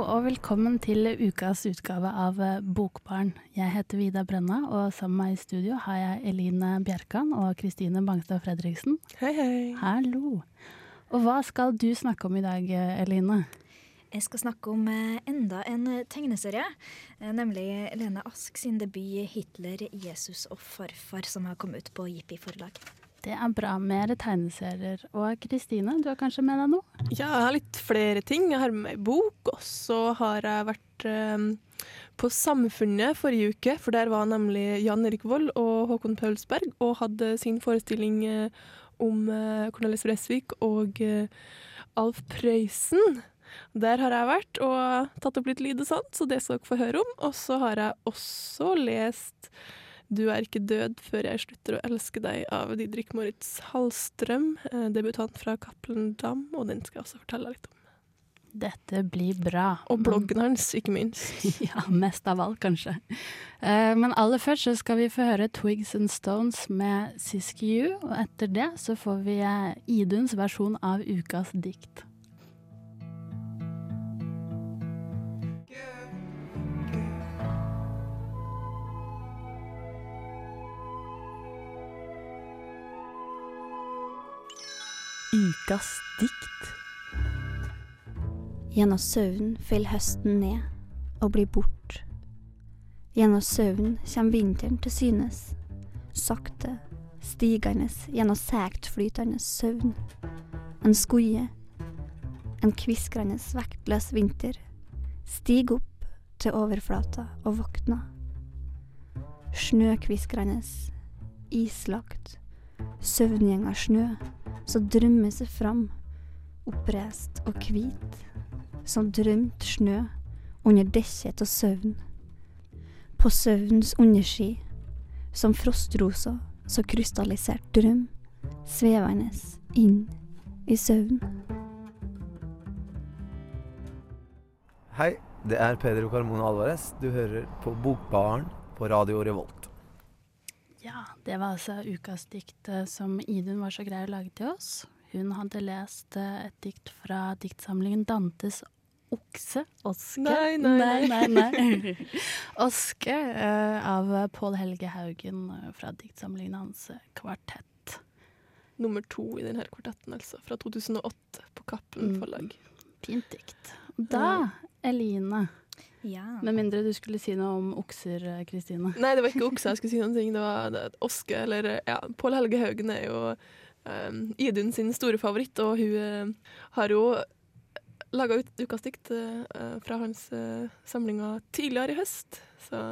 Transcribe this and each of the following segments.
Hallo og velkommen til ukas utgave av eh, Bokbarn. Jeg heter Vida Brenna, og sammen med meg i studio har jeg Eline Bjerkan og Kristine Bangstad Fredriksen. Hei, hei. Hallo. Og hva skal du snakke om i dag, eh, Eline? Jeg skal snakke om eh, enda en tegneserie, nemlig Lene Ask sin debut 'Hitler, Jesus og farfar', som har kommet ut på Jippi forlag. Det er bra. Mer tegneserier. Og Kristine, du har kanskje med deg noe? Ja, jeg har litt flere ting. Jeg har med meg bok, og så har jeg vært eh, på Samfunnet forrige uke, for der var nemlig Jan Erik Vold og Håkon Paulsberg og hadde sin forestilling eh, om eh, Cornelis Bresvik og eh, Alf Prøysen. Der har jeg vært og tatt opp litt lyd og sånt, så det skal dere få høre om. Og så har jeg også lest 'Du er ikke død før jeg slutter å elske deg' av Didrik Moritz Hallstrøm, eh, debutant fra Cappelen Dam, og den skal jeg også fortelle litt om. Dette blir bra. Og bloggen hans, ikke minst. Ja, mest av alt, kanskje. Eh, men aller først så skal vi få høre Twigs and Stones med Siskiyou, og etter det så får vi eh, Iduns versjon av ukas dikt. Ukas dikt. Gjennom søvn faller høsten ned og blir bort. Gjennom søvn kommer vinteren til synes, sakte, stigende gjennom sektflytende søvn. En skoie, en kviskrende vektløs vinter, stig opp til overflata og våkna. Snøkviskrende, islagt, søvngjenga snø som drømmer seg fram, oppreist og hvit, som drømt snø under dekket av søvn. På søvnens underski, som frostrosa så krystallisert drøm, svevende inn i søvn. Hei, det er Pedro Carmona Alvarez. Du hører på Bokbaren på Radio Revolt. Ja, det var altså ukas dikt eh, som Idun var så grei å lage til oss. Hun hadde lest eh, et dikt fra diktsamlingen Dantes okse. Oske. Nei, nei, nei. nei, nei. Oske eh, av Pål Helge Haugen fra diktsamlingen hans Kvartett. Nummer to i denne kvartetten, altså. Fra 2008 på Cappelen Mm. forlag. Fint dikt. Da, Eline, Ja. med mindre du skulle si noe om okser, eh, Kristine. Nei, det var ikke okser jeg skulle si noen ting. Det var det, Oske, eller ja, Pål Helge Haugen er jo um, Idun sin store favoritt, og hun uh, har jo laga ut ukas dikt uh, fra hans uh, samlinger tidligere i høst. Så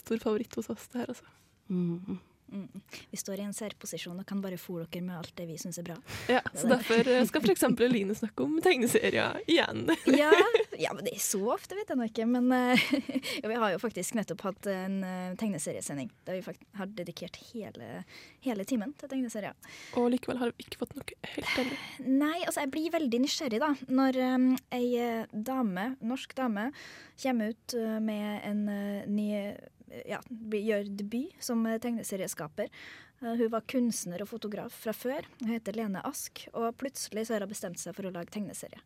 stor favoritt hos oss, det her, altså. Mm. Mm. Vi står i en særposisjon og kan bare fòre dere med alt det vi syns er bra. Ja, så derfor eh, skal f.eks. Line snakke om tegneserier igjen. Ja, ja, men det er så ofte, vet jeg nå ikke. Men eh, ja, vi har jo faktisk nettopp hatt en eh, tegneseriesending der vi har dedikert hele, hele timen til tegneserier. Og likevel har vi ikke fått noe helt ennå. Nei, altså jeg blir veldig nysgjerrig da Når um, ei dame, norsk dame Kommer ut med en uh, ny Ja, gjør debut som tegneserieskaper. Eh, Hun var kunstner og fotograf fra før. Hun heter Lene Ask Og plutselig så har hun bestemt seg for å lage tegneserie.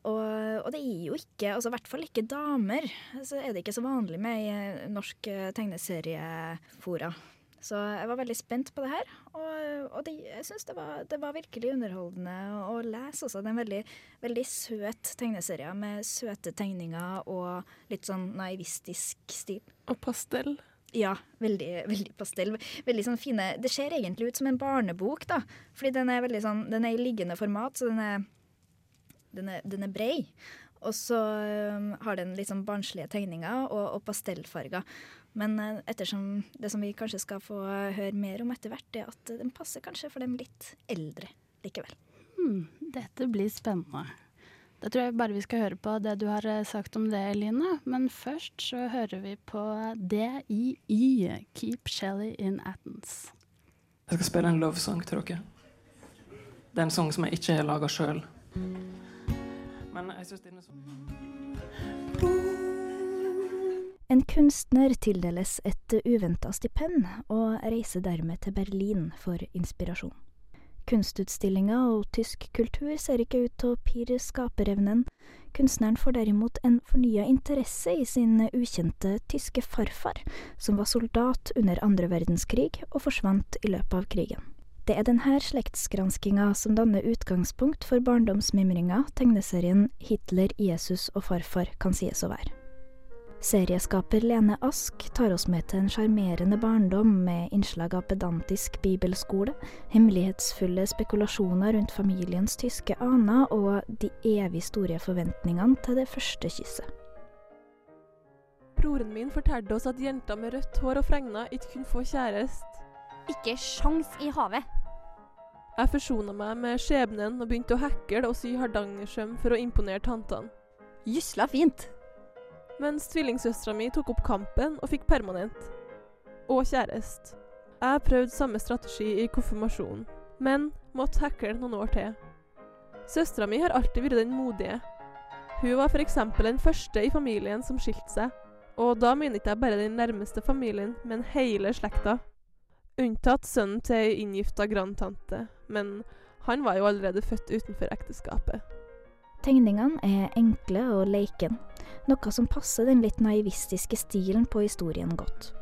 Og, og det er jo ikke, altså i hvert fall ikke damer, så er det ikke så vanlig med i eh, norsk eh, tegneseriefora. Så jeg var veldig spent på det her, og, og det, jeg syns det, var- det var virkelig underholdende å, lese. Også. Det er en veldig, veldig søt tegneserie med søte tegninger og litt sånn naivistisk stil. Og pastell. Ja, veldig, veldig pastell. Veldig sånn fine Det ser egentlig ut som en barnebok, da. Fordi den er veldig sånn Den er i liggende format, så den er, den er, den er brei. Og så har den litt sånn barnslige tegninger og, og pastellfarger. Men eh, ettersom det som vi kanskje skal få høre mer om etter hvert, er at den passer kanskje for dem litt eldre likevel. Hmm, dette blir spennende. Da tror jeg bare vi skal høre på det du har eh, sagt om det, Eline. Men først så hører vi på DII, Keep Shelly in Athens. Jeg skal spille en lovesang til dere. Det er en sang som jeg ikke har laga sjøl. Men jeg syns denne så En kunstner tildeles et uventa stipend, og reiser dermed til Berlin for inspirasjon. Kunstutstillinga og tysk kultur ser ikke ut til å pirre skaperevnen. Kunstneren får derimot en fornya interesse i sin ukjente tyske farfar, som var soldat under andre verdenskrig og forsvant i løpet av krigen. Det er denne slektsgranskinga som danner utgangspunkt for barndomsmimringa tegneserien Hitler, Jesus og farfar kan sies å være. Serieskaper Lene Ask tar oss med til en sjarmerende barndom med innslag av pedantisk bibelskole, hemmelighetsfulle spekulasjoner rundt familiens tyske aner og de evig store forventningene til det første kysset. Broren min fortalte oss at jenter med rødt hår og fregner ikke kunne få kjæreste. Ikke sjans i havet. Jeg forsona meg med skjebnen og begynte å hekle og sy hardangersøm for å imponere tantene. Jysla fint. Mens tvillingsøstera mi tok opp kampen og fikk permanent. Og kjæreste. Jeg prøvde samme strategi i konfirmasjonen, men måtte hekle noen år til. Søstera mi har alltid vært den modige. Hun var f.eks. den første i familien som skilte seg. Og da mener ikke jeg bare den nærmeste familien, men hele slekta. Unntatt sønnen til ei inngifta grandtante, men han var jo allerede født utenfor ekteskapet. Tegningene er enkle og leken, noe som passer den litt naivistiske stilen på historien godt.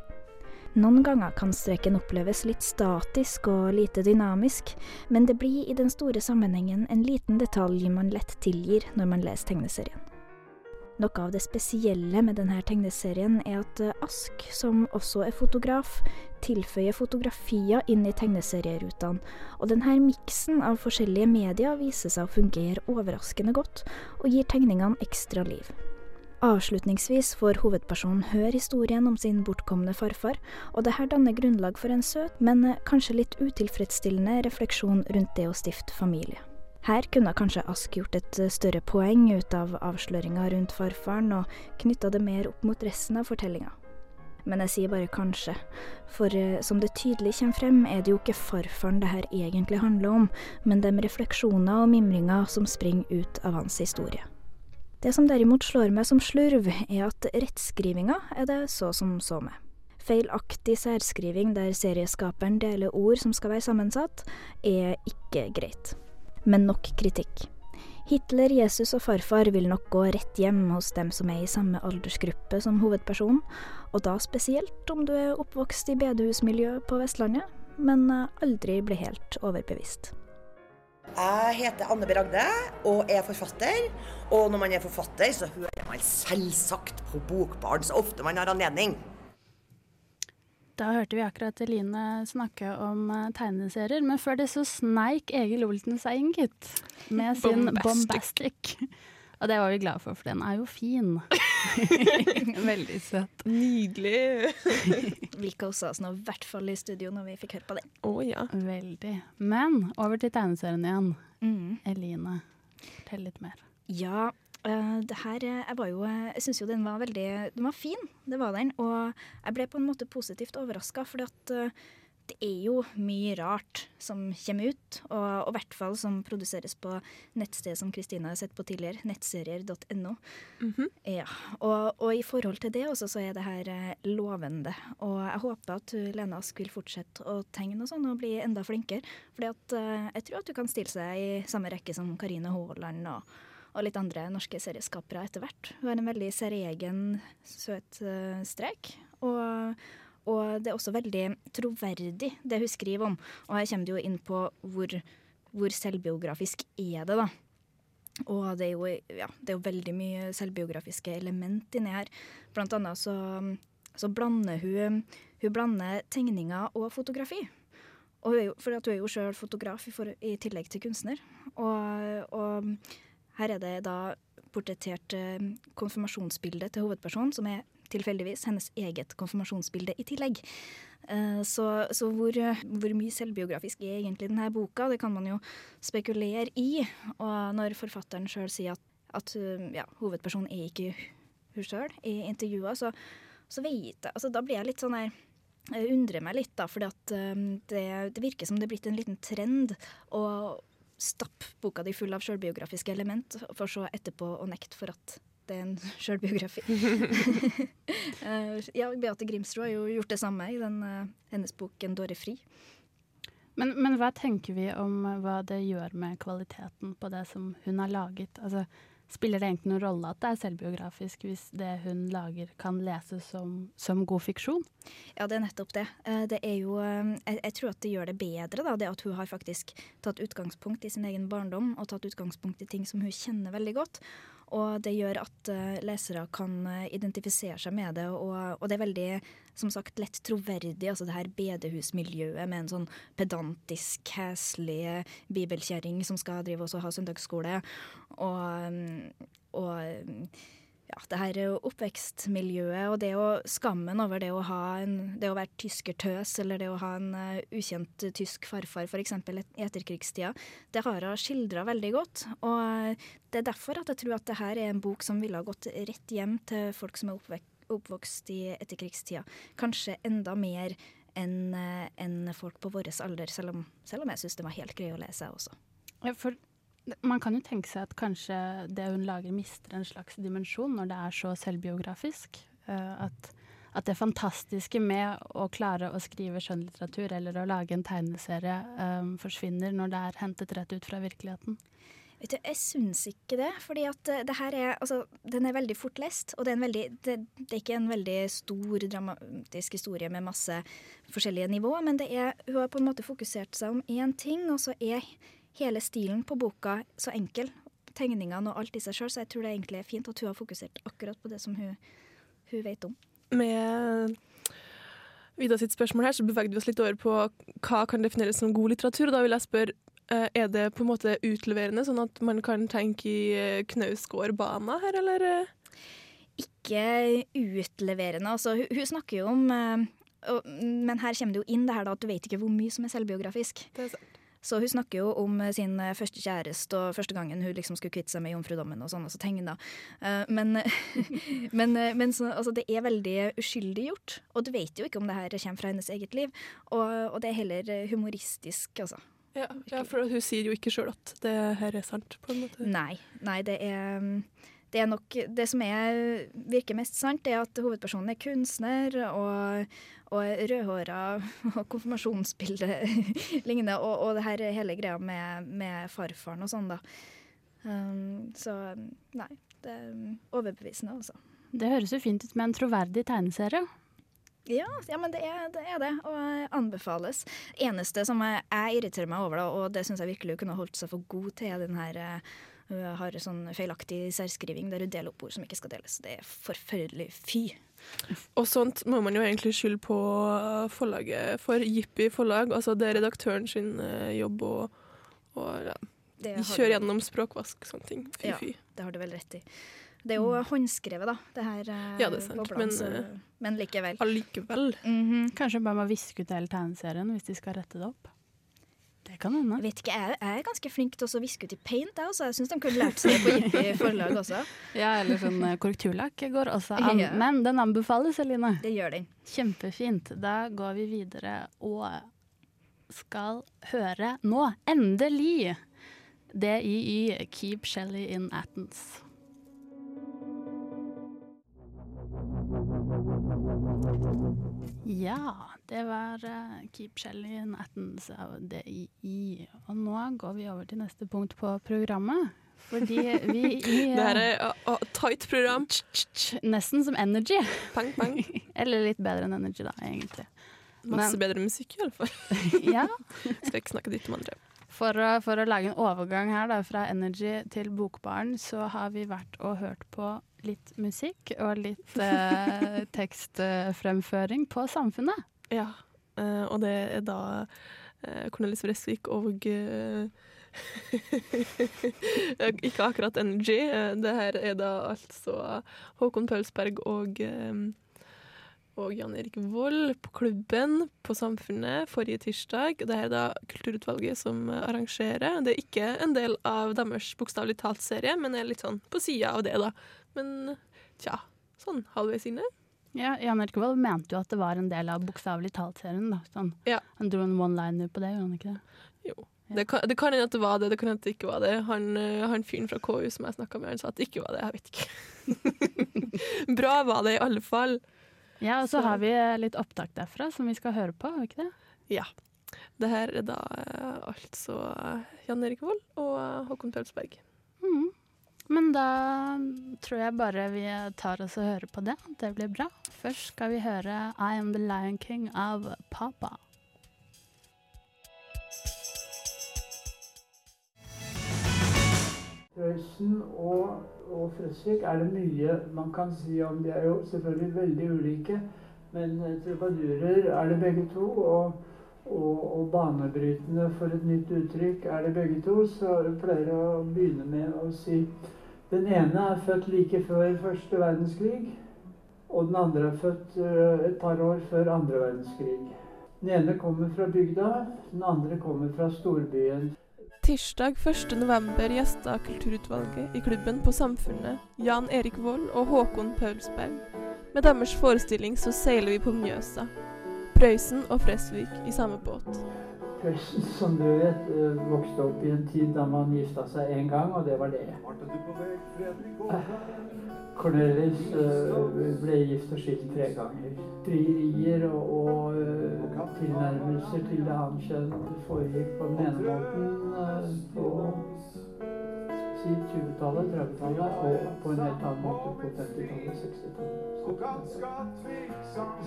Noen ganger kan streken oppleves litt statisk og lite dynamisk, men det blir i den store sammenhengen en liten detalj man lett tilgir når man leser tegneserien. Noe av det spesielle med denne tegneserien er at eh, Ask, som også er fotograf, tilføyer fotografier inn i tegneserierutene, og denne miksen av forskjellige medier viser seg å fungere overraskende godt, og gir tegningene ekstra liv. Avslutningsvis får hovedpersonen høre historien om sin bortkomne farfar, og det her danner grunnlag for en søt, men eh, kanskje litt utilfredsstillende refleksjon rundt det å stifte familie. Her kunne kanskje Ask gjort et eh, større poeng ut av avsløringa rundt farfaren, og knytta det mer opp mot resten av fortellinga. Men jeg sier bare kanskje, for eh, som det tydelig kommer frem, er det jo ikke farfaren det her egentlig handler om, men de refleksjoner og mimringer som springer ut av hans historie. Det som derimot slår meg som slurv, er at rettskrivinga er det så som så med. Feilaktig særskriving der serieskaperen deler ord som skal være sammensatt, er ikke greit. Men nok kritikk. Hitler, Jesus og farfar vil nok gå rett hjem hos dem som er i samme aldersgruppe som hovedpersonen, og da spesielt om du er oppvokst i bedehusmiljø på Vestlandet, men aldri blir helt overbevist. Jeg heter Anne B. Ragde og er forfatter. Og når man er forfatter, så hører man selvsagt på Bokbarn så ofte man har anledning. Da hørte vi akkurat Eline snakke om uh, tegneserier, men før det så sneik Egil Olten seg inn, gitt. Med sin Bombastic. Bombastic. Og det var vi glade for, for den er jo fin. Veldig søt. Nydelig. vi også oss nå, i hvert fall i studio, når vi fikk høre på det. Å ja. Veldig. Men over til tegneserien igjen. Mm. Eline, fortell litt mer. Ja, eh, det her eh, Jeg var jo eh, Jeg syns jo den var veldig Den var fin, det var den. Og jeg ble på en måte positivt overraska, at eh, det er jo mye rart som kommer ut, og i hvert fall som produseres på nettstedet som Kristina har sett på tidligere, nettserier.no. Mhm. Ja, og, og i forhold til det også, så er det her lovende. Og jeg håper at Lena Ask vil fortsette å tegne og sånn, og bli enda flinkere. At eh, jeg tror at hun kan stille seg i samme rekke som Karine Haaland og, og litt andre norske serieskapere etter hvert. Hun har en veldig særegen, søt eh, strek. Og, og det er også veldig troverdig, det hun skriver om. Og her kommer det jo inn på hvor, hvor selvbiografisk er det, da. Og det er, jo, ja, det er jo veldig mye selvbiografiske element inni her. Blant annet så, så blander hun, hun blander tegninger og fotografi. Og hun er jo, for at hun er jo sjøl fotograf i, for, i tillegg til kunstner. Og, og her er det da portrettert eh, konfirmasjonsbilde til hovedpersonen, som er tilfeldigvis hennes eget konfirmasjonsbilde i tillegg. Eh, Så, så hvor, hvor mye selvbiografisk er egentlig denne boka? Det kan man jo spekulere i. Og når forfatteren sjøl sier at, at uh, ja, hovedpersonen er ikke hun sjøl i intervjua, så, så vet jeg altså, Da blir jeg litt sånn her jeg undrer meg litt, da, for det, det virker som det er blitt en liten trend å, stappe boka di full av sjølbiografiske element, for så etterpå å nekte for at det er en sjølbiografi. Eh, ja, Beate Grimsrud har jo gjort det samme i den, eh, hennes bok 'En dåre fri'. Men, men hva tenker vi om hva det gjør med kvaliteten på det som hun har laget? Altså, spiller det egentlig noen rolle at det er selvbiografisk hvis det hun lager kan leses som, som god fiksjon? Ja, det er nettopp det. Eh, det er jo, eh, jeg, jeg tror at det gjør det bedre, da, det at hun har faktisk tatt utgangspunkt i sin egen barndom, og tatt utgangspunkt i ting som hun kjenner veldig godt. Og det gjør at uh, lesere kan uh, identifisere seg med det, og, og, det er veldig som sagt lett troverdig. altså Det her bedehusmiljøet med en sånn pedantisk, heslig bibelkjerring som skal drive og ha søndagsskole. Og, um, og ja, det her oppvekstmiljøet og det å skammen over det å, en, det å være tyskertøs eller det å ha en uh, ukjent tysk farfar f.eks. i etterkrigstida, det har hun skildra veldig godt. Og uh, det er derfor at jeg tror at det her er en bok som ville ha gått rett hjem til folk som er oppvek oppvokst i etterkrigstida. Kanskje enda mer enn en folk på vår alder, selv om, selv om jeg syns det var helt grei å lese, også. Ja, for man kan jo tenke seg at kanskje det hun lager mister en slags dimensjon når det er så selvbiografisk. Uh, at, at, det fantastiske med å klare å skrive skjønnlitteratur eller å lage en tegneserie um, forsvinner når det er hentet rett ut fra virkeligheten. Vet du, Jeg syns ikke det. fordi at det her er, altså, Den er veldig fort lest. Og det er, veldig, det, det er ikke en veldig stor dramatisk historie med masse forskjellige nivåer. Men det er, hun har på en måte fokusert seg om én ting, og så er hele stilen på boka så enkel. Tegningene og alt i seg sjøl, så jeg tror det egentlig er fint at hun har fokusert akkurat på det som hun, hun vet om. Med Vida sitt spørsmål her, så bevegde vi oss litt over på hva kan defineres som god litteratur. og Da vil jeg spørre, eh, er det på en måte utleverende, sånn at man kan tenke i knausgårdbana Knausgård-bana her, eller? Ikke utleverende. Altså, hun, hun snakker jo om eh, Men her kommer det jo inn det her da, at du vet ikke hvor mye som er selvbiografisk. Det er sant. Så hun snakker jo om eh, sin eh, første kjæreste og første gangen hun liksom skulle kvitte seg med jomfrudommen og sånn, og så tegna. Uh, men, men, men så, altså, det er veldig uskyldig gjort, og du vet jo ikke om det her kommer fra hennes eget liv. Og, og det er heller humoristisk, altså. Ja, ja, for hun sier jo ikke sjøl at det her er sant, på en måte. Nei, nei det er det er nok Det som er, virker mest sant, er at hovedpersonen er kunstner og, og rødhåra og konfirmasjonsbildet lignende, og, og det her hele greia med, med farfaren og sånn, da. Um, så nei, det er overbevisende, altså. Det høres jo fint ut med en troverdig tegneserie. Ja, ja, men det er, det er, det og anbefales. Eneste som jeg, jeg irriterer meg over, da, og det syns jeg virkelig kunne holdt seg for god til, er den her hun har sånn feilaktig særskriving der hun deler opp ord som ikke skal deles. Det er forferdelig fy. Og sånt må man jo egentlig skylde på forlaget for Jippi forlag. Altså det er redaktøren sin eh, jobb å ja, kjøre gjennom språkvask sånne ting. Fy, ja, fy. Det har du vel rett i. Det er jo mm. håndskrevet, da. Det her eh, ja, det er sant. Boblene, men, så, eh, men, likevel. Allikevel. Mm -hmm. Kanskje bare må viske ut hele tegneserien hvis de skal rette det opp. Det kan hende. Jeg vet ikke, jeg, er ganske flink til å viske ut i paint, jeg også. Jeg syns de kunne lært seg det på Jippi forlag også. Ja, eller sånn eh, korrekturlakk går også an. Ja. Men den anbefales, Eline. Det gjør den. Kjempefint. Da går vi videre og skal høre nå, endelig, DIY Keep Shelly in Athens. Ja, det var uh, Keep Shelly in Athens av DII. Og nå går vi over til neste punkt på programmet. Fordi vi i Det her er uh, uh, tight program. Nesten som Energy. Pang, pang. Eller litt bedre enn Energy, da, egentlig. Masse Men, bedre musikk, i alle fall. ja. Skal ikke snakke dritt om andre. For å, for å, lage en overgang her da, fra Energy til Bokbaren, så har vi vært og hørt på litt musikk og litt eh, tekstfremføring på Samfunnet. Ja, eh, og det er da eh, Cornelis Vresvik og uh, Ikke akkurat Energy. det her er da altså Håkon Paulsberg og og Jan Erik Vold på klubben på Samfunnet forrige tirsdag. Det er da Kulturutvalget som arrangerer. Det er ikke en del av deres Bokstavelig talt-serie, men er litt sånn på sida av det, da. Men tja, sånn halvveis inne. Ja, Jan Erkevold mente jo at det var en del av Bokstavelig talt-serien. Sånn. Ja. Han dro en one-liner på det, gjorde han ikke det? Jo. Det kan, det kan hende at det var det, det kan hende at det ikke var det. Han, eh, han fyren fra KU som jeg snakka med, han sa at det ikke var det. Jeg vet ikke. Bra var det i alle fall. Ja, og så Så- har vi litt opptak derfra som vi skal høre på, har vi ikke det? Ja. Det her er da eh, altså eh, Jan Erik Vold og eh, Håkon Tølsberg. Mhm. Men da tror jeg bare vi tar oss og hører på det. Det blir bra. Først skal vi høre I Am The Lion King av Papa. Prøysen og, og Frøsvik er det mye man kan si om. De er jo selvfølgelig veldig ulike, men trubadurer er det begge to. Og, og, og banebrytende for et nytt uttrykk er det begge to. Så jeg pleier å begynne med å si den ene er født like før første verdenskrig, og den andre er født eh, et par år før andre verdenskrig. Den ene kommer fra bygda, den andre kommer fra storbyen. Tirsdag 1. november gjesta Kulturutvalget i klubben på Samfunnet Jan Erik Vold og Håkon Paulsberg. Med deres forestilling så seiler vi på Mjøsa. Prøysen og Fresvik i samme båt. Prøysen, som du vet, eh, vokste opp i en tid da man gifta seg én gang, og det var det. Cornelis eh, ble gift og skilt tre ganger. Frierier og, og eh, tilnærmelser til det annet kjønn foregikk på den ene måten på si 20-tallet, 30-tallet, og på en helt annen måte på 50-tallet, 60-tallet.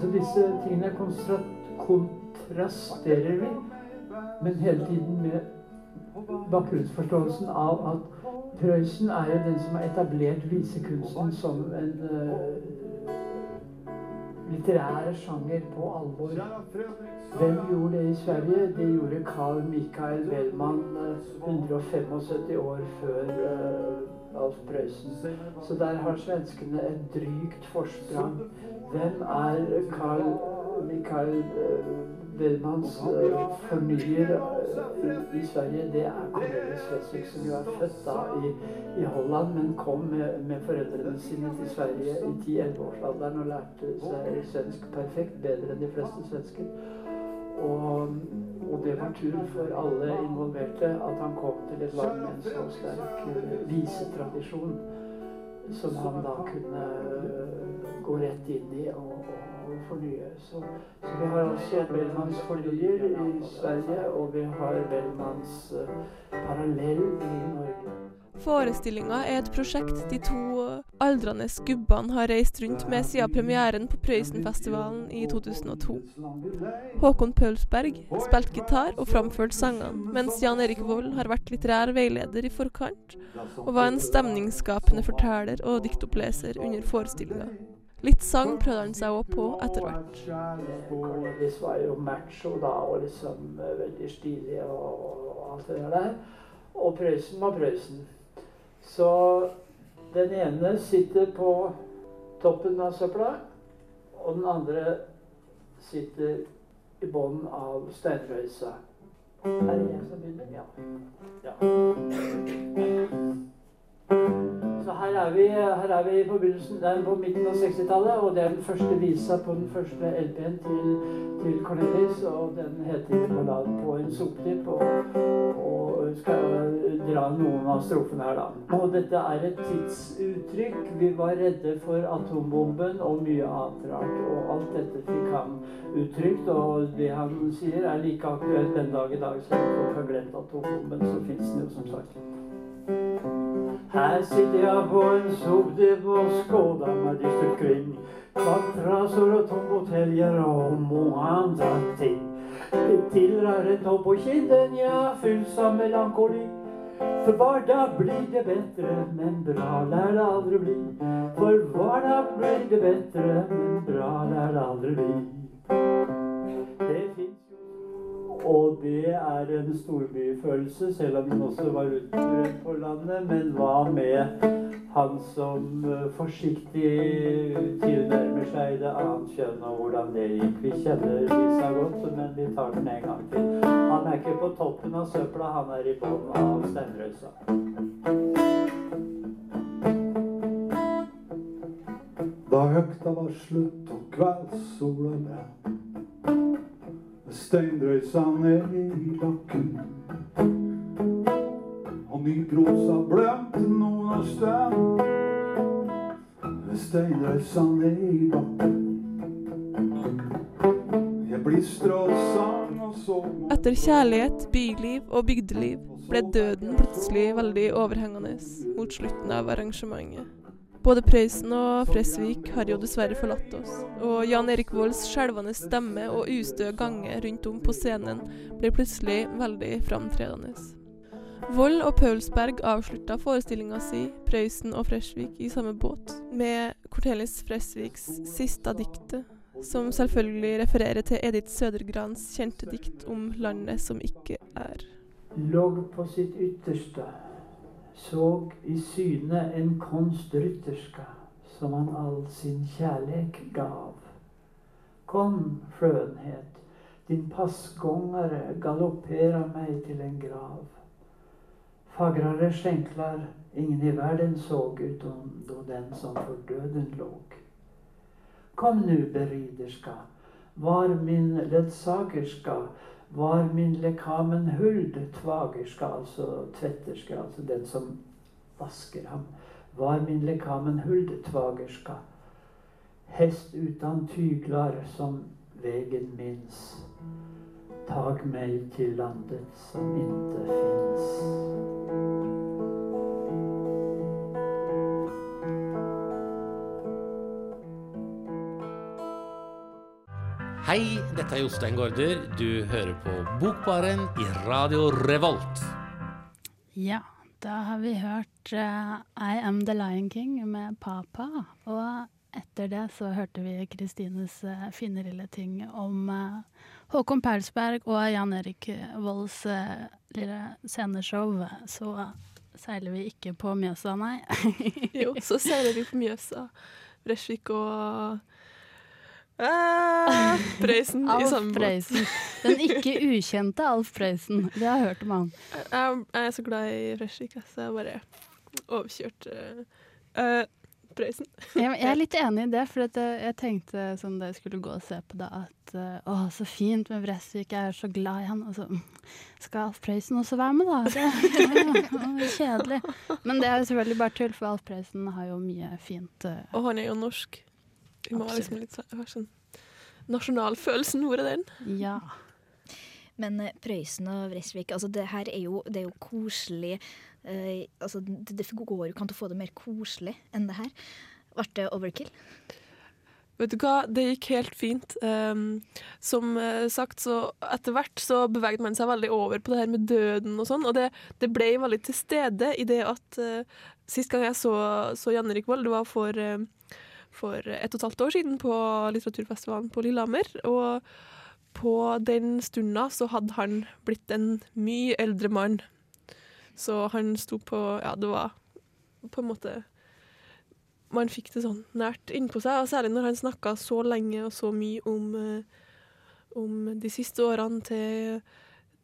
Så disse tingene kontrasterer vi, men hele tiden med bakgrunnsforståelsen av at Prøysen er jo den som har etablert visekunsten som en uh, litterær sjanger på alvor. Hvem gjorde det i Sverige? Det gjorde Carl Michael Wellmann uh, 175 år før uh, Alf Prøysen. Så der har svenskene et drygt forsprang. Hvem er Carl Michael uh, Fornyer uh, i, Sverige? Det er Cornelis Vreeswijk, som jo er født da i, i Holland, men kom med, med foreldrene sine til Sverige i 10-11-årsalderen og lærte seg svensk perfekt, bedre enn de fleste svensker. Og, og det var tur for alle involverte at han kom til et land med en så sterk uh, visetradisjon som han da kunne uh, gå rett inn i og, og, og fornye. Så, så vi har altså Bellmans fornyer i Sverige, og vi har Bellmans uh, parallell i Norge. Forestillinga er et prosjekt de to aldrende gubbene har reist rundt med siden premieren på Prøysenfestivalen i 2002. Håkon Paulsberg spilte gitar og framførte sangene, mens Jan Erik Vold har vært litterær veileder i forkant og var en stemningsskapende forteller og diktoppleser under forestillinga. Litt sang prøvde han seg òg på etter hvert. Cornelis var jo macho da, og liksom uh, veldig stilig og alt det der. Og Prøysen var Prøysen. Så den ene sitter på toppen av søpla, og den andre sitter i bunnen av steinrøysa. Er det jeg som begynner? Ja. ja. Her er vi, her er vi på, på midten av 60-tallet, og det er den første visa på den første LP-en til, til Cornelis, og den heter på en soptipp'. Og, og skal dra noen av strofene her, da. Og dette er et tidsuttrykk. Vi var redde for atombomben og mye annet rart. Og alt dette fikk han uttrykt, og det han sier er like aktuelt den dag i dag som folk har glemt atombomben, så fins den jo som sagt. Her sitter jeg på en soptipp og skåder meg dystert kring. Kvartraser og tomboteljer og mange andre ting. Det tilrar en på kinden, ja, fylt av melankoli. For hver dag blir det bedre, men bra lær det aldri bli. For hver dag blir det bedre, men bra lær det aldri bli. Det og det er en storbyfølelse, selv om den også var utbredt på landet. Men hva med han som uh, forsiktig tilnærmer seg det annet kjønn, og hvordan det gikk? Vi kjenner Lisa godt, men vi tar den en gang til. Han er ikke på toppen av søpla, han er i bunnen av steinrøysa. Da økta var slutt og kveldssola brant Steindrøysa ned i bakken og nyprosa blømt noen av støv. steinrøysa ned i bakken. Jeg blir stråsang og så Etter kjærlighet, byliv og bygdeliv ble døden plutselig veldig overhengende mot slutten av arrangementet. Både Prøysen og Fresvik har jo dessverre forlatt oss, og Jan Erik Volds skjelvende stemme og ustø gange rundt om på scenen ble plutselig veldig framtredende. Vold og Paulsberg avslutta forestillinga si, Prøysen og Fresvik, i samme båt, med Cortelis Fresviks siste diktet, som selvfølgelig refererer til Edith Sødergrans kjente dikt om landet som ikke er. Låg på sitt ytterste, såg i syne en konstrytterska som han all sin kjærlek gav. Kom, skjønnhet, din passgångare galoppera meg til en grav. Fagrare skänklar ingen i världen såg utom då den som för döden låg. Kom nu, beriderska, var min ledsagerska, var min lekamen huld, tvagerska, altså tvetterska, altså den som vasker ham. Var min lekamen huld, tvagerska, hest utan tyglar som vegen minns. Tag meg til landet som inte finns. Hei, dette er Jostein Gaarder. Du hører på Bokbaren i Radio Revolt. Ja, da har vi hørt uh, I Am The Lion King med Papa. Og etter det så hørte vi Kristines uh, fine lille ting om uh, Håkon Paulsberg og Jan Erik Volds uh, lille sceneshow. Så seiler vi ikke på Mjøsa, nei. Jo, så seiler vi på Mjøsa, Bresvik og ah, Prøysen i Alf samme båt. Prøysen. Den ikke ukjente Alf Prøysen. Vi har hørt om han. Jeg, jeg er så glad i Bresvik, så jeg bare overkjørte uh, Prøysen. Jeg, jeg er litt enig i det, for at jeg, jeg tenkte sånn da jeg skulle gå og se på det, at eh, å, så fint med Bresvik, jeg er så glad i han. Og så mm, skal Alf Prøysen også være med, da? Det, det er kjedelig. Men det er jo selvfølgelig bare tull, for Alf Prøysen har jo mye fint. eh, Og han er jo norsk. Vi må liksom litt sånn, sånn Nasjonalfølelsen, hvor er den? Ja. Men eh, Prøysen og Vresvik, altså det her er jo, det er jo koselig. Eh, altså det, det går jo ikke an å få det mer koselig enn det her. Ble det overkill? Vet du hva, det gikk helt fint. Um, som eh, sagt, så etter hvert så beveget man seg veldig over på det her med døden og sånn, og det, det ble veldig til stede i det at uh, Sist gang jeg så, så Jan Erik Vold, det var for, uh, for ett og et halvt år siden på litteraturfestivalen på Lillehammer. Og på den stunda så hadde han blitt en mye eldre mann. Så han sto på Ja, det var på en måte man fikk det sånn nært innpå seg, og særlig når han snakka så lenge og så mye om, eh, om de siste årene til,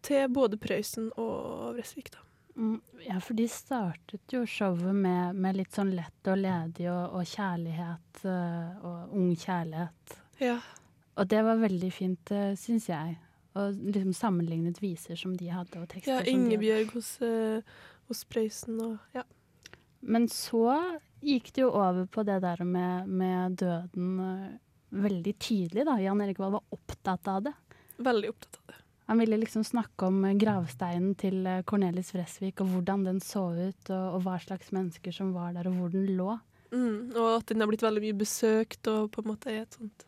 til både Prøysen og Vresvik. da. Mm, Ja, for de startet jo showet med, med litt sånn lett og ledig og, og kjærlighet eh, og ung kjærlighet. Ja. Og det var veldig fint, uh, syns jeg. Og liksom sammenlignet viser som de hadde, og tekster Ja, som de hadde. Ja, Ingebjørg hos, eh, hos Prøysen og ja. Men så gikk det jo over på det der med, med døden eh, veldig tydelig, da. Jan Erik Wahl var opptatt av det. Veldig opptatt av det. Han ville liksom snakke om eh, gravsteinen til eh, Cornelis Vresvik, og hvordan den så ut, og, og hva slags mennesker som var der, og hvor den lå. Mm, og at den har blitt veldig mye besøkt, og på en måte er et sånt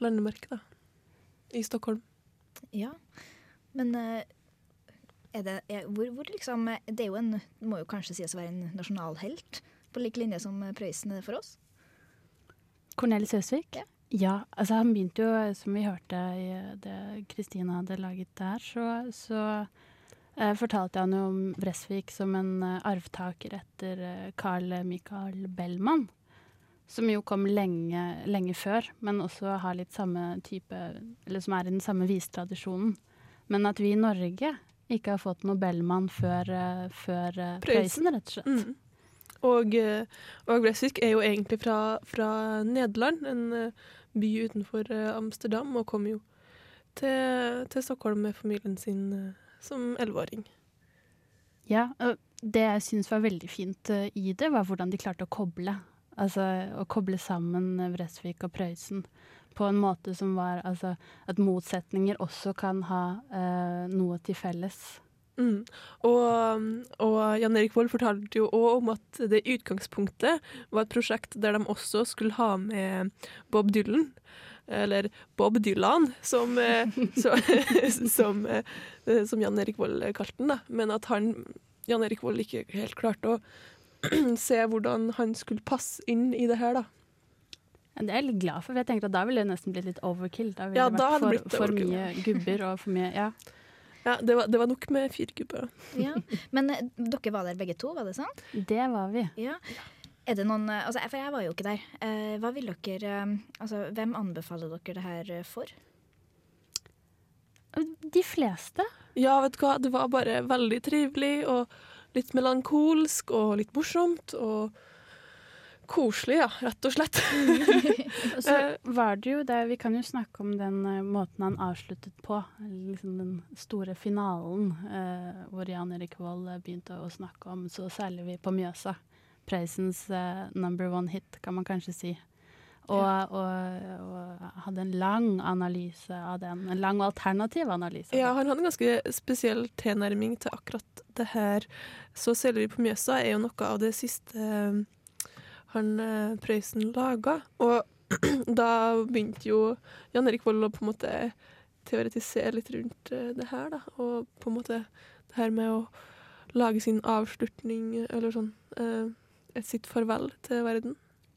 landemerke da, i Stockholm. Ja, men eh, er det er, hvor, hvor liksom Det er jo en, må jo kanskje sies å være en nasjonalhelt, på lik linje som Prøysen er for oss? Cornelis Vresvik? Ja. Altså han begynte jo, som vi hørte i det Kristina hadde laget der, så, så eh, fortalte han jo om Vresvik som en eh, arvtaker etter eh, Carl Michael Bellman. Som jo kom lenge, lenge før, men også har litt samme type Eller som er i den samme vistradisjonen. Men at vi i Norge ikke har fått noe Bellman før, eh, før eh, Prøysen, rett og slett. Mm. Og, eh, og Vresvik er jo egentlig fra, fra Nederland, en eh, by utenfor eh, Amsterdam, og kom jo til, til Stockholm med familien sin som elleveåring. Ja, og det jeg syns var veldig fint i det, var hvordan de klarte å koble. Altså å koble sammen Bresvik og Prøysen på en måte som var altså, At motsetninger også kan ha eh, noe til felles. Mm. Og, og Jan Erik Vold fortalte jo òg om at det i utgangspunktet var et prosjekt der de også skulle ha med Bob Dylan. Eller Bob Dylan, som, eh, så, som, eh, som Jan Erik Vold kalte den. da. Men at han, Jan Erik Vold ikke helt klarte å se hvordan han skulle passe inn i det her. da. Det er jeg litt glad for, for jeg tenkte at da ville det nesten blitt litt overkill. Da ville Ja, det vært for, for mye gubber og for mye Ja. Ja, det var, det var nok med fire. Ja. Men eh, dere var der begge to, var det sant? Det var vi. Ja. Er det noen, eh, altså, for jeg var jo ikke der. Eh, hva vil dere, eh, altså, hvem anbefaler dere det her eh, for? De fleste. Ja, vet du hva, det var bare veldig trivelig og litt melankolsk og litt morsomt og koselig, ja, rett og slett. Og så var det jo det Vi kan jo snakke om den eh, måten han avsluttet på. Liksom den store finalen eh, hvor Jan Erik Vold eh, begynte å snakke om så særlig vi på Mjøsa. Preisens eh, number one hit, kan man kanskje si. Og, og, og hadde en lang analyse av den. En lang og alternativ analyse. Ja, han hadde en ganske spesiell tilnærming til akkurat det her. Så 'Selleri på Mjøsa' er jo noe av det siste eh, han eh, Prøysen laga. Og da begynte jo Jan Erik Vold å på en måte teoretisere litt rundt eh, det her, da. Og på en måte det her med å lage sin avslutning, eller sånn eh, et sitt farvel til verden.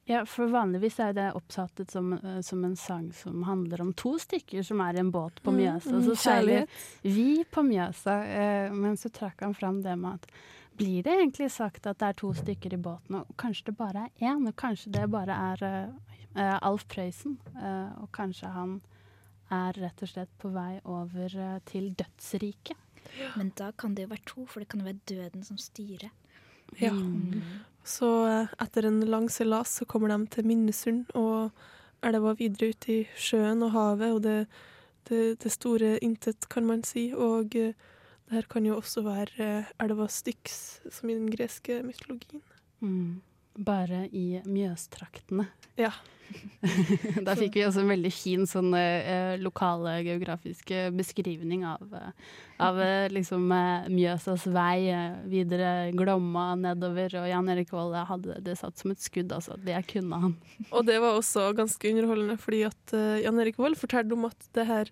Ja, for vanligvis er det oppsattet som, som en sang som handler om to stykker som er i en båt på Mm, Mjøsa. mm, så seiler vi på Mjøsa, men så trakk han fram det med at blir det egentlig sagt at det er to stykker i båten, og kanskje det bare er én, og kanskje det bare er eh, Alf Prøysen, uh, og kanskje han er rett og slett på vei over uh, til dødsriket. Men da kan det jo være to, for det kan jo være døden som styrer. Ja. Mm. Så etter en lang seilas så kommer de til Minnesund, og elva videre ut i sjøen og havet, og det, det, det store intet, kan man si. Og eh, det her kan jo også være eh, elva Styx, som i den greske mytologien. Mm. Bare i Mjøstraktene. Ja. da fikk vi også en veldig fin sånn eh, lokale geografiske beskrivning av, eh, av eh, liksom eh, Mjøsas vei eh, videre Glomma nedover, og Jan Erik Vold hadde det satt som et skudd, altså. Det kunne han. Og det var også ganske underholdende, fordi at eh, Jan Erik Vold fortalte om at det her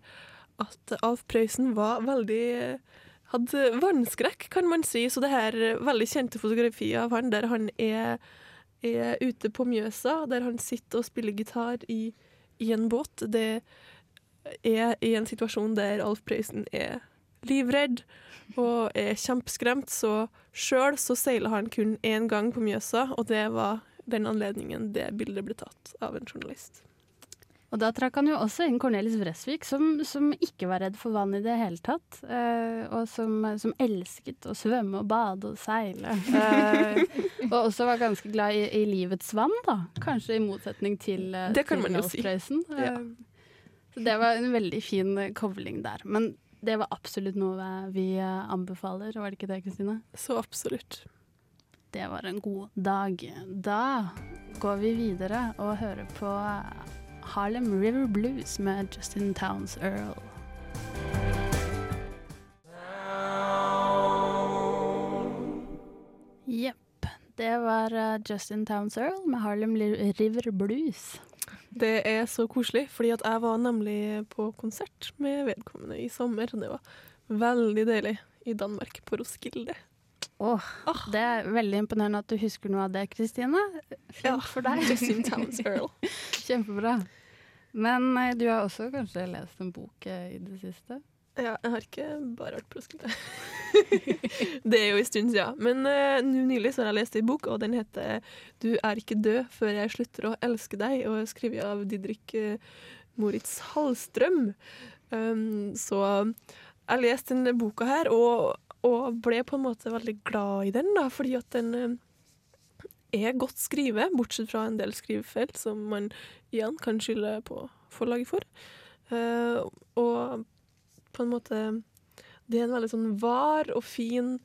at Alf Prøysen var veldig eh, hadde vannskrekk, kan man si. Så det her veldig kjente fotografiet av han der han er, er ute på Mjøsa, der han sitter og spiller gitar i, i en båt, det er i en situasjon der Alf Prøysen er livredd og er kjempeskremt. Så sjøl så seiler han kun én gang på Mjøsa, og det var den anledningen det bildet ble tatt av en journalist. Og da trakk han jo også inn Cornelis Vresvik, som, som ikke var redd for vann i det hele tatt. eh, og som, som elsket å svømme og bade og seile. Eh, og også var ganske glad i, i livets vann, da. Kanskje i motsetning til, eh, Det kan til man jo si. Prøysen. Ja. Eh, Så det var en veldig fin eh, kobling der. Men det var absolutt noe vi eh, anbefaler, var det ikke det, Kristine? Så absolutt. Det var en god dag. Da går vi videre og hører på Harlem River Blues med Justin Towns Earl. Jepp. Det var eh, Justin Towns Earl med Harlem River Blues. Det er så koselig, fordi at jeg var nemlig på konsert med vedkommende i sommer, det var veldig deilig i Danmark, på Roskilde. Åh, Det er veldig imponerende at du husker noe av det, Kristine. Flink for deg. Justin Towns Earl. Kjempebra. Men eh, du har også kanskje lest en bok eh, i det siste? Ja, jeg har ikke bare vært proskete. Det er jo en stund siden. Men uh, nylig så har jeg lest en bok, og den heter 'Du er ikke død før jeg slutter å elske deg', og er skrevet av Didrik uh, Moritz Hallstrøm. Um, så jeg leste denne boka her, og, og ble på en måte veldig glad i den, da, fordi at den uh, er godt skrevet, bortsett fra en del skrivefeil som man igjen kan skylde på forlaget for. Uh, og på en måte Det er en veldig sånn var og fin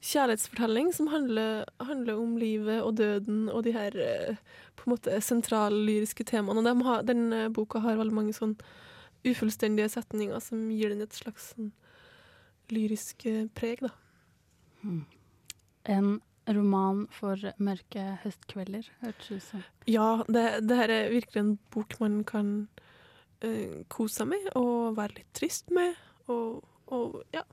kjærlighetsfortelling som handler, handler om livet og døden og de her eh, på en måte sentrallyriske temaene. Og de har, den eh, boka har veldig mange sånn ufullstendige setninger som gir den et slags sånn lyrisk eh, preg, da. Mm. En roman for mørke høstkvelder, hørtes ut som. Ja, det, det her er virkelig en bok man kan uh, kose seg med og være litt trist med. Og, og ja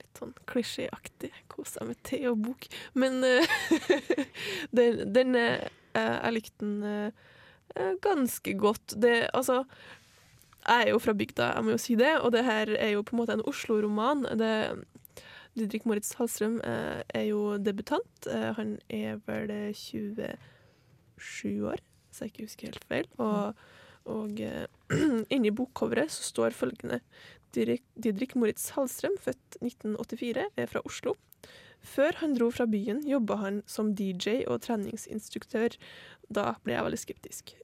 Litt sånn klisjéaktig. Kose seg med te og bok. Men uh, den, den uh, Jeg likte den ganske godt. Det, altså Jeg er jo fra bygda, jeg må jo si det, og det her er jo på en måte en Oslo-roman. Didrik Moritz Hallstrøm eh, er jo debutant. Eh, han er vel 27 år, hvis jeg ikke husker helt feil. Og, og eh, inni bokcoveret så står følgende Didrik, Didrik Moritz Hallstrøm, født 1984, er fra Oslo. Før han dro fra byen, jobba han som DJ og treningsinstruktør. Da ble jeg veldig skeptisk.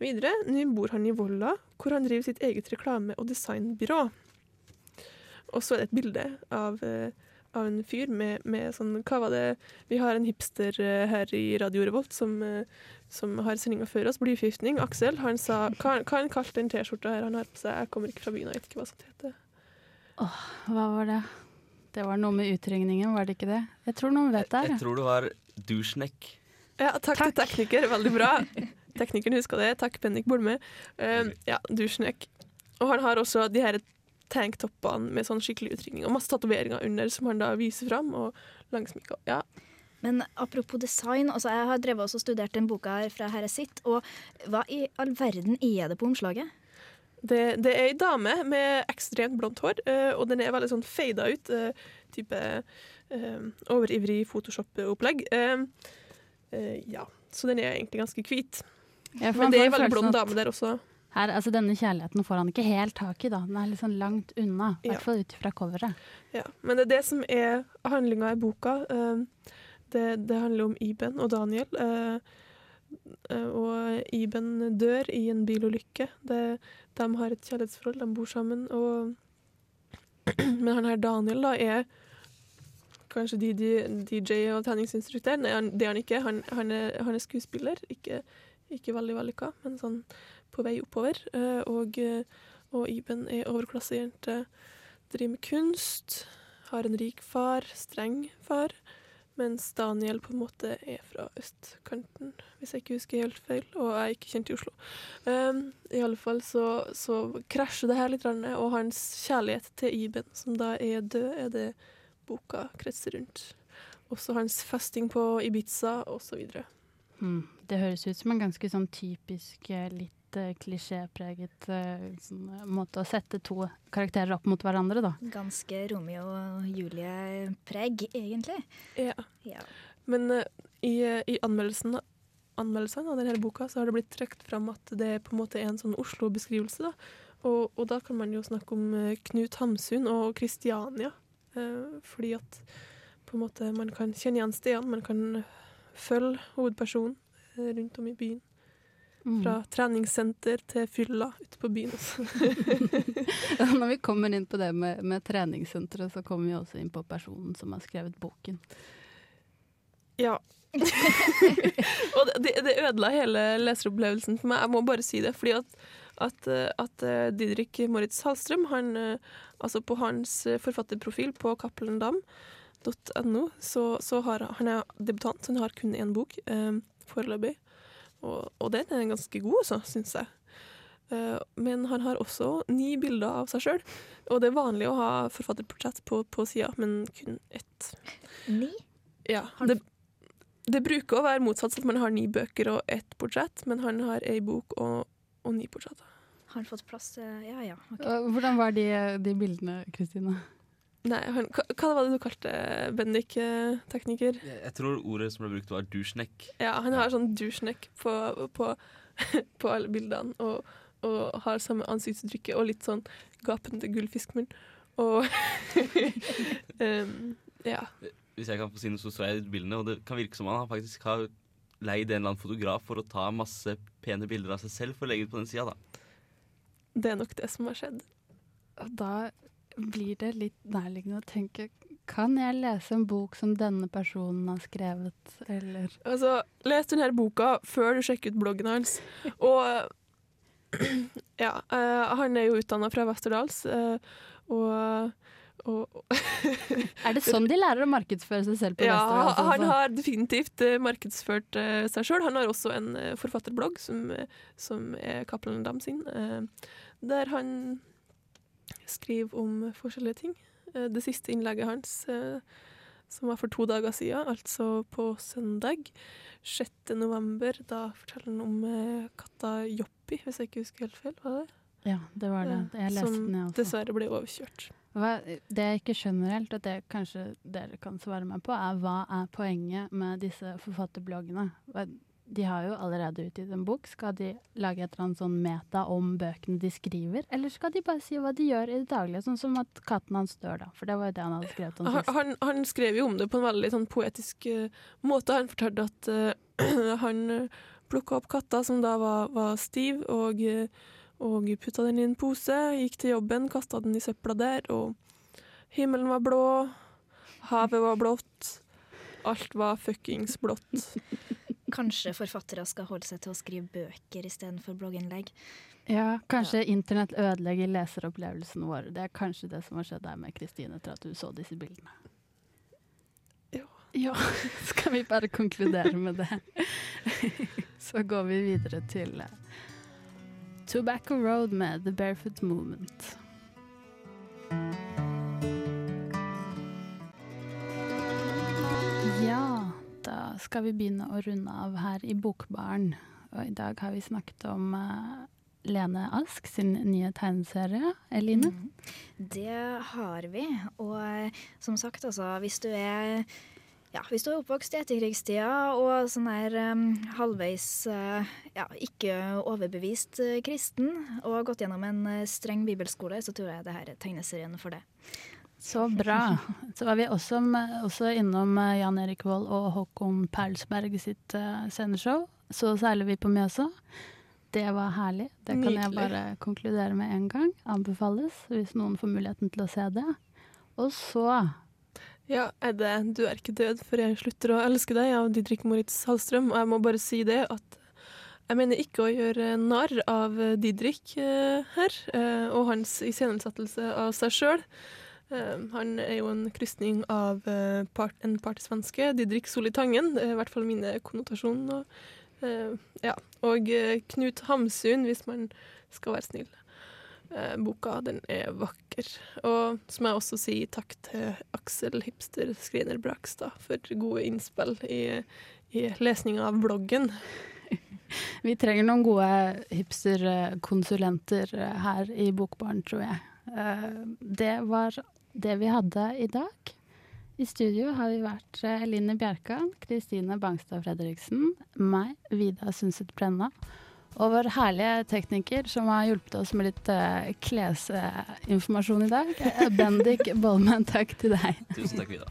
Videre, nå bor han i Volla, hvor han driver sitt eget reklame- og designbyrå. Og så er det et bilde av, eh, av en fyr med, med sånn Hva var det Vi har en hipster eh, her i Radio Revolt som, eh, som har sendinga før oss, Blyforgiftning. Aksel. Han sa Hva har han kalt den T-skjorta her han har på seg? Jeg kommer ikke fra byen, jeg vet ikke hva sånt heter. Åh, hva var det? Det var noe med utringningen, var det ikke det? Jeg tror noen vet det. Jeg tror det var doucheneck. Ja, takk, til tekniker. Veldig bra. Teknikeren huska det. Takk, Bendik Bolme. Uh, ja, dusjnøk. Og han har også de her tanktoppene med sånn skikkelig utringning og masse tatoveringer under som han da viser fram. Og langsminka. Ja. Men apropos design, altså jeg har drevet også studert den boka her fra Herre sitt, og hva i all verden er det på omslaget? Det, det er ei dame med ekstremt blondt hår, eh, og den er veldig sånn fada ut. eh, type eh, overivrig Photoshop-opplegg. Eh, eh, ja, så den er egentlig ganske hvit. Ja, Men det er veldig blond dame der også. Her, altså Denne kjærligheten får han ikke helt tak i, da. Den er litt sånn langt unna. I hvert fall ut fra coveret. Ja, men det er det som er handlinga i boka. Eh, Det, det handler om Iben og Daniel. eh, eh, Og Iben dør i en bilulykke. Det, de har et kjærlighetsforhold, de bor sammen. Og men han her Daniel da er kanskje DJ og treningsinstruktør. Nei, det er han ikke. Han, han, er, han er skuespiller. Ikke, ikke veldig vellykka, men sånn på vei oppover. Eh, Og, eh, og Iben er overklassejente, driver med kunst, har en rik far, streng far. Mens Daniel på en måte er fra østkanten, hvis jeg ikke husker helt feil, og jeg er ikke kjent i Oslo. Um, I alle fall så, så krasjer det her litt, og hans kjærlighet til Iben, som da er død, er det boka kretser rundt. Også hans festing på Ibiza, osv. Hmm. Det høres ut som en ganske sånn typisk, eh, litt eh, klisjépreget eh, sånn, måte å sette to karakterer opp mot hverandre, da. Ganske Romeo og Julie-preg, egentlig. Ja. Ja. Men uh, i, i anmeldelsen, anmeldelsene av denne boka så har det blitt trukket fram at det på en måte er en sånn Oslo-beskrivelse. da. Og, og da kan man jo snakke om Knut Hamsun og Kristiania. Eh, fordi at på en måte man kan kjenne igjen stedene, man kan følge hovedpersonen rundt om i byen. Mm. Fra treningssenter til fylla ute på byen. Når vi kommer inn på det med, med treningssenteret, så kommer vi også inn på personen som har skrevet boken. Ja. og det, det ødela hele leseropplevelsen for meg. Jeg må bare si det. Fordi at, at, eh, at eh, Didrik Moritz Hallstrøm, han, eh, altså på hans eh, forfatterprofil på cappelendam.no, så, så har han er debutant, så han har kun én bok eh, foreløpig. Og, og den er ganske god, også, syns jeg. Eh, men han har også ni bilder av seg sjøl. Og det er vanlig å ha forfatterportrett på, på sida, men kun ett. Ni? Ja, det, det bruker å være motsatt, at man har ni bøker og ett portrett, men han har ei bok og, og ni portretter. Har han fått plass til Ja ja. Okay. Hvordan var de, de bildene, Kristine? Nei, han, hva, hva var det du kalte Bendik, eh, tekniker? Jeg, jeg tror ordet som ble brukt, var doucheneck. Ja, han har sånn doucheneck på, på, på alle bildene, og, og har samme ansiktsuttrykket og litt sånn gapende gullfiskmunn. Og um, ja. Hvis jeg kan få si noe, så så jeg bildene, og det kan virke som han faktisk har leid en eller annen fotograf for å ta masse pene bilder av seg selv for å legge ut på den sida, da. Det er nok det som har skjedd. Da blir det litt nærliggende å tenke Kan jeg lese en bok som denne personen har skrevet, eller Altså, les denne boka før du sjekker ut bloggen hans. Og ja, uh, han er jo utdanna fra Westerdals, uh, og, Er det sånn de lærer å markedsføre seg selv på ja, Westerdals? altså? han har definitivt eh, markedsført seg sjøl. Han har også en forfatterblogg som, som er Cappelen Dam sin, der han skriver om forskjellige ting. Eh, det siste innlegget hans, eh, som var for to dager siden, altså på søndag 6. november, da forteller han om eh, katta Joppi, hvis jeg ikke husker helt feil. var det? Ja, det var det. Jeg leste som den, jeg også. dessverre ble overkjørt. Hva, det jeg ikke skjønner helt, og det kanskje dere kan svare meg på, er hva er poenget med disse forfatterbloggene? De har jo allerede utgitt en bok. Skal de lage et eller annet sånn meta om bøkene de skriver? Eller skal de bare si hva de gjør i det daglige, sånn som at katten hans dør, da? For det var jo det han hadde skrevet om sist. han, han skrev jo om det på en veldig sånn poetisk uh, måte. Han fortalte at uh, han uh, plukka opp katta som da var, var stiv, og, eh, og putta den i en pose. Gikk til jobben, kasta den i søpla der, og himmelen var blå, havet var blått. Alt var fuckings blått. Kanskje forfattere skal holde seg til å skrive bøker istedenfor blogginnlegg. Ja, kanskje internett ødelegger leseropplevelsen vår. Det er kanskje det som har skjedd der med Kristine, etter at du så disse bildene. Ja. ja. Skal vi bare konkludere med det? Så går vi videre til eh, Tobacco Road med The Barefoot Movement. Da skal vi begynne å runde av her i Bokbaren. Og i dag har vi snakket om uh, Lene Ask sin nye tegneserie. Eline? Det har vi. Og eh, som sagt, altså, hvis du er ja, hvis du er oppvokst i etterkrigstida og sånn der um, halvveis uh, ja, ikke overbevist uh, kristen og har gått gjennom en uh, streng bibelskole, så tror jeg det her er tegneserien for det. Så bra. Så var vi også, med, også innom eh, Jan Erik Vold og Håkon Perlsberg sitt uh, sceneshow. Så seiler vi på Mjøsa. Det var herlig. Det kan jeg bare konkludere med en gang. Anbefales hvis noen får muligheten til å se det. Og så Ja, er det 'Du er ikke død før jeg slutter å elske deg' av Didrik Moritz Hallstrøm. Og jeg må bare si det at jeg mener ikke å gjøre narr av Didrik eh, her, eh, og hans iscenesettelse av seg sjøl. Eh, han er jo en krysning av eh, part, en partysvenske, Didrik Solli Tangen. Er i hvert fall mine konnotasjoner. Eh, ja. Og eh, Knut Hamsun, hvis man skal være snill. Eh, boka den er vakker. Og så må jeg også si takk til Aksel Hipster Skriner Brakstad for gode innspill i, i lesninga av bloggen. Vi trenger noen gode hipsterkonsulenter eh, her i Bokbaren, tror jeg. Eh, Det var det vi hadde i dag. I studio har vi vært eh, Eline Bjerkan, Kristine Bangstad Fredriksen, meg, Vida Sundset Brenna, og vår herlige tekniker som har hjulpet oss med litt uh, klesinformasjon i dag. Eh, Bendik Bollmann, takk til deg. Tusen takk, Vida.